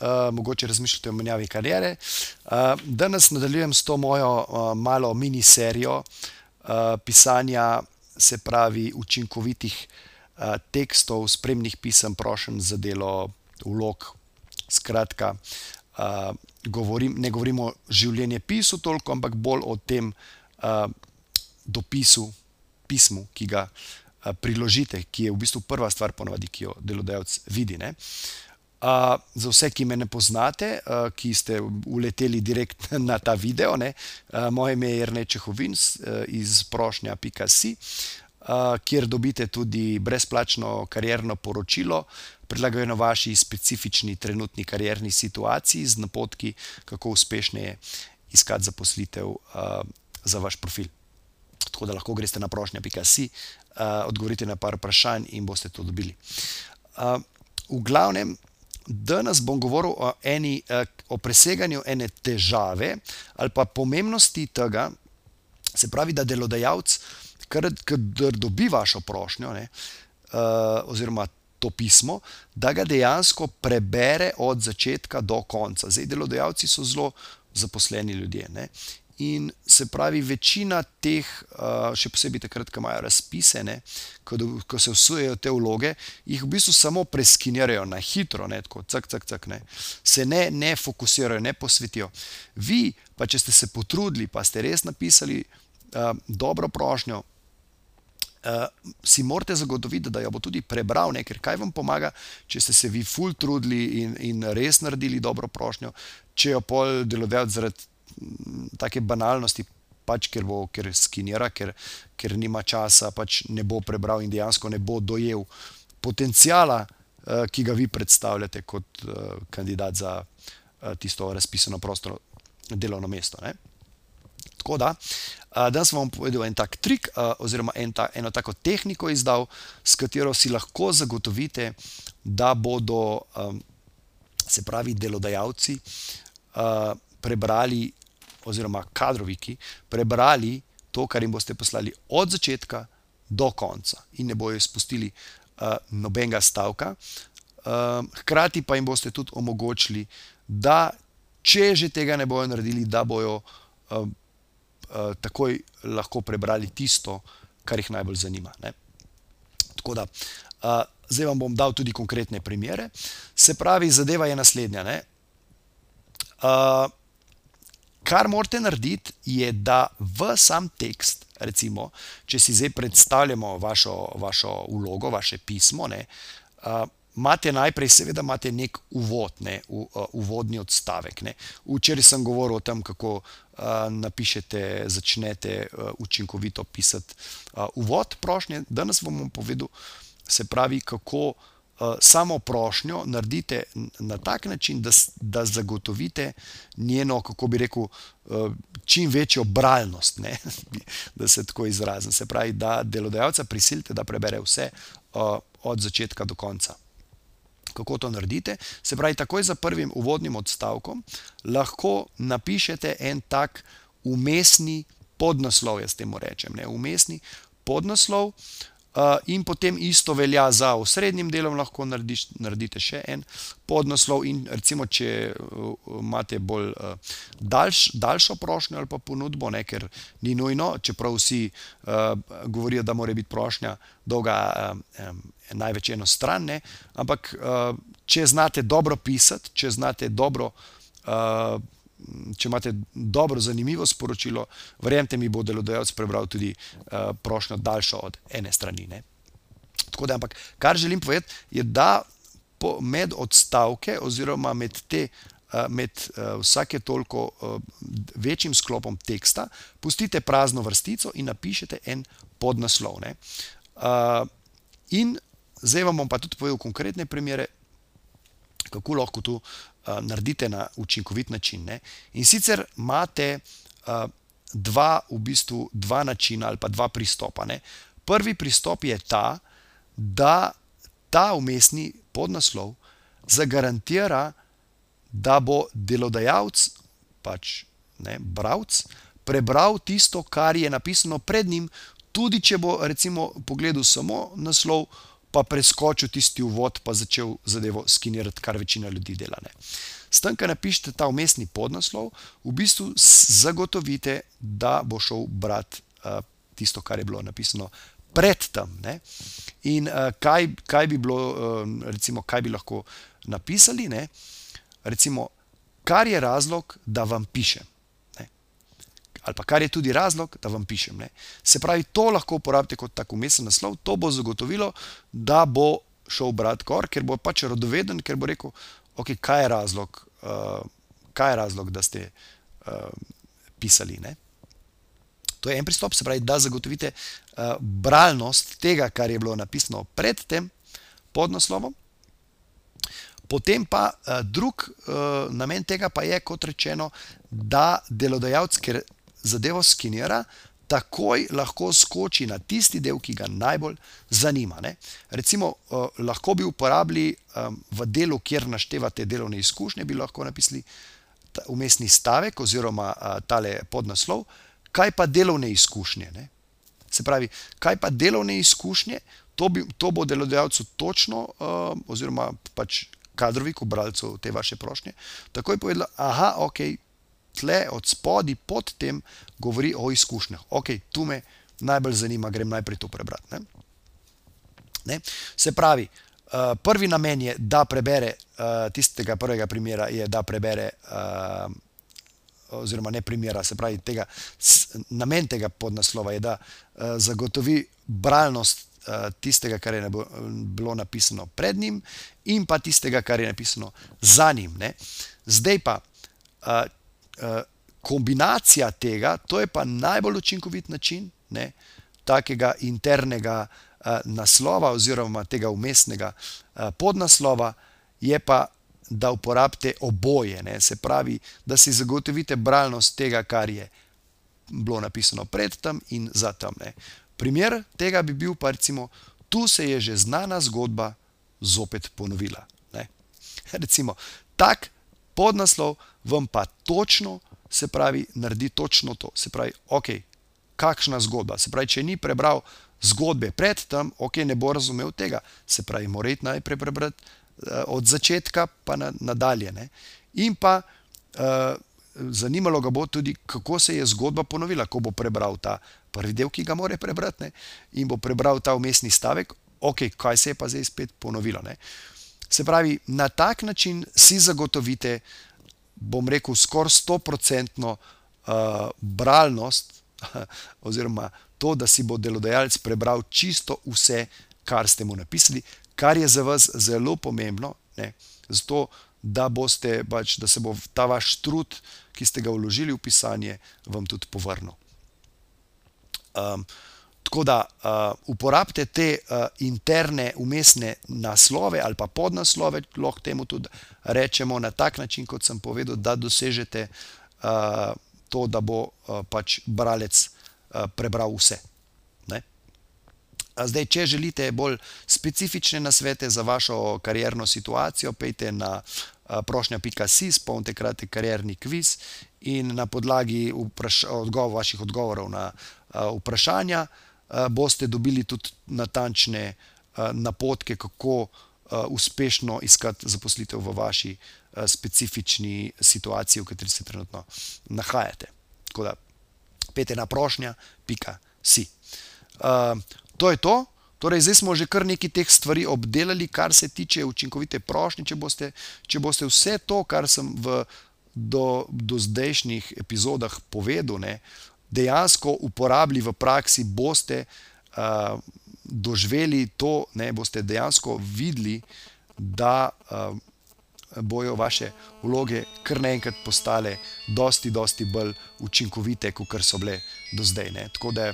uh, mogoče razmišljate o menjavi karijere. Uh, danes nadaljujem s to mojo uh, malo miniserijo uh, pisanja, se pravi, učinkovitih uh, tekstov, spremnih pisem, prošen za delo, vlog. Skratka, uh, govorim, ne govorimo o življenjepisu toliko, ampak bolj o tem uh, dopisu, pismu, ki ga uh, priložite, ki je v bistvu prva stvar, ponovadi, ki jo delodajalec vidi. Ne? Uh, za vse, ki me ne poznate, uh, ki ste uleteli direkt na ta video, ne, uh, moje ime je Rneče Hovin uh, iz prošnja.si, uh, kjer dobite tudi brezplačno karjerno poročilo, prilagojeno vaši specifični trenutni karjerni situaciji, z napotki, kako uspešno je iskati zaposlitev uh, za vaš profil. Tako da lahko greste na prošnja.si, uh, odgovorite na par vprašanj in boste to dobili. Uh, v glavnem, Danes bom govoril o, eni, eh, o preseganju ene težave ali pa pomembnosti tega, se pravi, da delodajalec, ki dobi vašo prošnjo, ne, eh, oziroma to pismo, da ga dejansko prebere od začetka do konca. Zdaj, delodajalci so zelo zaposleni ljudje. Ne, In se pravi, večina teh, še posebej takrat, ko imajo razpise, ne, ko, ko se usujejo te vloge, jih v bistvu samo preskinjajo na hitro, ne, tako, cak, cak, cak, ne. se ne, ne fokusirajo, ne posvetijo. Vi, pa če ste se potrudili, pa ste res napisali uh, dobro prošnjo. Uh, si morate zagotoviti, da jo bo tudi prebral, ne? ker kaj vam pomaga, če ste se vi ful trudili in, in res naredili dobro prošnjo, če jo pol delodajalec zaradi take banalnosti, pač ker bo, ker skinira, ker, ker nima časa, pač ne bo prebral in dejansko ne bo dojel potencijala, uh, ki ga vi predstavljate kot uh, kandidat za uh, tisto razpisano prostor, delovno mesto. Ne? Tako da, danes vam bom povedal en tak trik, oziroma en ta, eno tako tehniko izdal, s katero si lahko zagotovite, da bodo, se pravi, delodajalci prebrali oziroma kadroviki prebrali to, kar jim boste poslali od začetka do konca in ne bojo izpustili uh, nobenega stavka. Uh, hkrati pa jim boste tudi omogočili, da če že tega ne bojo naredili, da bojo uh, uh, takoj lahko prebrali tisto, kar jih najbolj zanima. Ne? Tako da, uh, zdaj vam bom dal tudi konkretne primere. Se pravi, zadeva je naslednja. Uh, kar morate narediti, je, da v sam tekst, recimo, če si zdaj predstavljamo vašo, vašo vlogo, vaše pismo, ne, uh, imate najprej, seveda, imate nek uvod, ne, u, uh, uvodni odstavek. Ne. Včeraj sem govoril o tem, kako uh, napišete, začnete uh, učinkovito pisati uh, uvod prošnje, danes vam bom povedal, se pravi, kako. Eh, samo prošnjo naredite na tak način, da, da zagotovite njeno, kako bi rekel, eh, čim večjo bralnost, ne? da se tako izrazim. Se pravi, da delodajalca prisilite, da prebere vse eh, od začetka do konca. Kako to naredite? Se pravi, takoj za prvim uvodnim odstavkom lahko napišete en tak umestni podnaslov, jaz temu rečem, ne umestni podnaslov. Uh, in potem isto velja za osrednjim delom, lahko narediš, naredite še en podnaslov. In recimo, če uh, imate bolj uh, daljš, daljšo prošnjo ali pa ponudbo, ne, ker ni nujno, čeprav vsi uh, govorijo, da mora biti prošnja dolga um, največ eno stran, ne, ampak uh, če znate dobro pisati, če znate dobro. Uh, če imate dobro, zanimivo sporočilo, verjemite mi, bo delodajalec prebral tudi uh, prošnjo daljšo od ene strani. Ne? Tako da, ampak kar želim povedati, je, da med odstavke oziroma med te. Eh, med uh, vsake toliko uh, večjim sklopom teksta, pustite prazno vrstico in napišete en podnaslov. Uh, in zdaj vam bom pa tudi povedal konkretne primere, kako lahko tu uh, naredite na učinkovit način. Ne? In sicer imate uh, dva, v bistvu, dva načina ali pa dva pristopa. Ne. Prvi pristop je ta, da ta umestni podnaslov zagarantira, da bo delodajalec, pač ne, bralec, prebral tisto, kar je napisano pred njim, tudi če bo recimo pogledal samo naslov, pa preskočil tisti uvod, pa začel zadevo skenirati, kar večina ljudi dela. Ne. S tem, ko napišete ta umestni podnaslov, v bistvu zagotovite, da bo šel brati uh, tisto, kar je bilo napisano predtem. Ne? In uh, kaj, kaj bi bilo, uh, recimo, kaj bi lahko napisali, ne? recimo, kar je razlog, da vam pišem. Ali pa kar je tudi razlog, da vam pišem. Ne? Se pravi, to lahko uporabite kot tako umestni naslov, to bo zagotovilo, da bo šel brati kor, ker bo pač rodoveden, ker bo rekel, okay, kaj, je razlog, uh, kaj je razlog, da ste uh, pisali. Ne? To je en pristop, se pravi, da zagotovite uh, bralnost tega, kar je bilo napisano pred tem podnaslovom. Potem pa uh, drug uh, namen tega pa je, kot rečeno, da delodajalec, ker zadevo skenira, takoj lahko skoči na tisti del, ki ga najbolj zanima. Ne? Recimo, uh, lahko bi uporabili um, v delu, kjer naštevate delovne izkušnje, bi lahko napisali umestni stavek oziroma uh, tale podnaslov, kaj pa delovne izkušnje. Ne? Se pravi, kaj pa delovne izkušnje, to, bi, to bo delodajalcu točno, uh, oziroma pač kadroviku, bralcu te vaše prošnje, takoj povedal, aha, ok, tle od spodi pod tem govori o izkušnjah. Ok, tu me najbolj zanima, grem najprej to prebrati. Ne? Ne? Se pravi, uh, prvi namen je, da prebere uh, tistega prvega primera, je, da prebere. Uh, oziroma ne primera, se pravi, tega, namen tega podnaslova je, da uh, zagotovi bralnost uh, tistega, kar je nebo, bilo napisano pred njim, in pa tistega, kar je napisano za njim. Ne. Zdaj pa uh, kombinacija tega, to je pa najbolj učinkovit način ne, takega internega uh, naslova oziroma tega umestnega uh, podnaslova, je pa da uporabite oboje, ne? se pravi, da si zagotovite bralnost tega, kar je bilo napisano pred tem in za tem. Ne? Primer tega bi bil pa recimo, tu se je že znana zgodba zopet ponovila. Ne? Recimo, tak podnaslov vam pa točno, se pravi, naredi točno to. Se pravi, ok, kakšna zgodba. Se pravi, če ni prebral zgodbe pred tem, ok, ne bo razumel tega. Se pravi, mora iti najprej prebrati Eh, od začetka pa nadalje. Ne. In pa uh, zanimalo ga bo tudi, kako se je zgodba ponovila, ko bo prebral ta prvi del, ki ga mora prebrati, ne, in bo prebral ta umestni stavek, ok, kaj se je pa zdaj spet ponovilo. Ne. Se pravi, na tak način si zagotovite, bom rekel, skoraj 100-odstotno uh, bralnost, oziroma to, da si bo delodajalec prebral čisto vse, kar ste mu napisali, kar je za vas zelo pomembno, ne, zato da, boste, pač, da se bo ta vaš trud, ki ste ga vložili v pisanje, vam tudi povrnil. Um, tako da uh, uporabite te uh, interne, umestne naslove ali pa podnaslove, lahko temu tudi rečemo na tak način, kot sem povedal, da dosežete uh, to, da bo uh, pač bralec uh, prebral vse. Zdaj, če želite bolj specifične nasvete za vašo karierno situacijo, pejte na prošnja.si, spomnite kratek karierni kviz in na podlagi odgovor, vaših odgovorov na vprašanja boste dobili tudi natančne napotke, kako uspešno iskati zaposlitev v vaši specifični situaciji, v kateri se trenutno nahajate. Tako da, pejte na prošnja.si. To je to. Torej, zdaj smo že kar nekaj teh stvari obdelali, kar se tiče učinkovite prošnje. Če boste, če boste vse to, kar sem v do, do zdajšnjih epizodah povedal, ne, dejansko uporabili v praksi, boste uh, doživeli to, ne, boste dejansko videli, da uh, bojo vaše vloge kar naenkrat postale dosti, dosti bolj učinkovite, kot so bile do zdaj. Ne. Tako da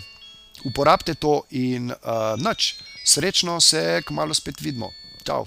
uporabite to in uh, nič, srečno se, kmalo spet vidimo. Čau.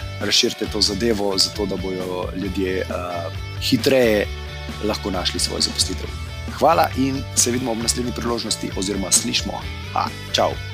razširite to zadevo, zato da bodo ljudje uh, hitreje lahko našli svoj zaposlitev. Hvala in se vidimo ob naslednji priložnosti, oziroma slišmo. Ha, čau!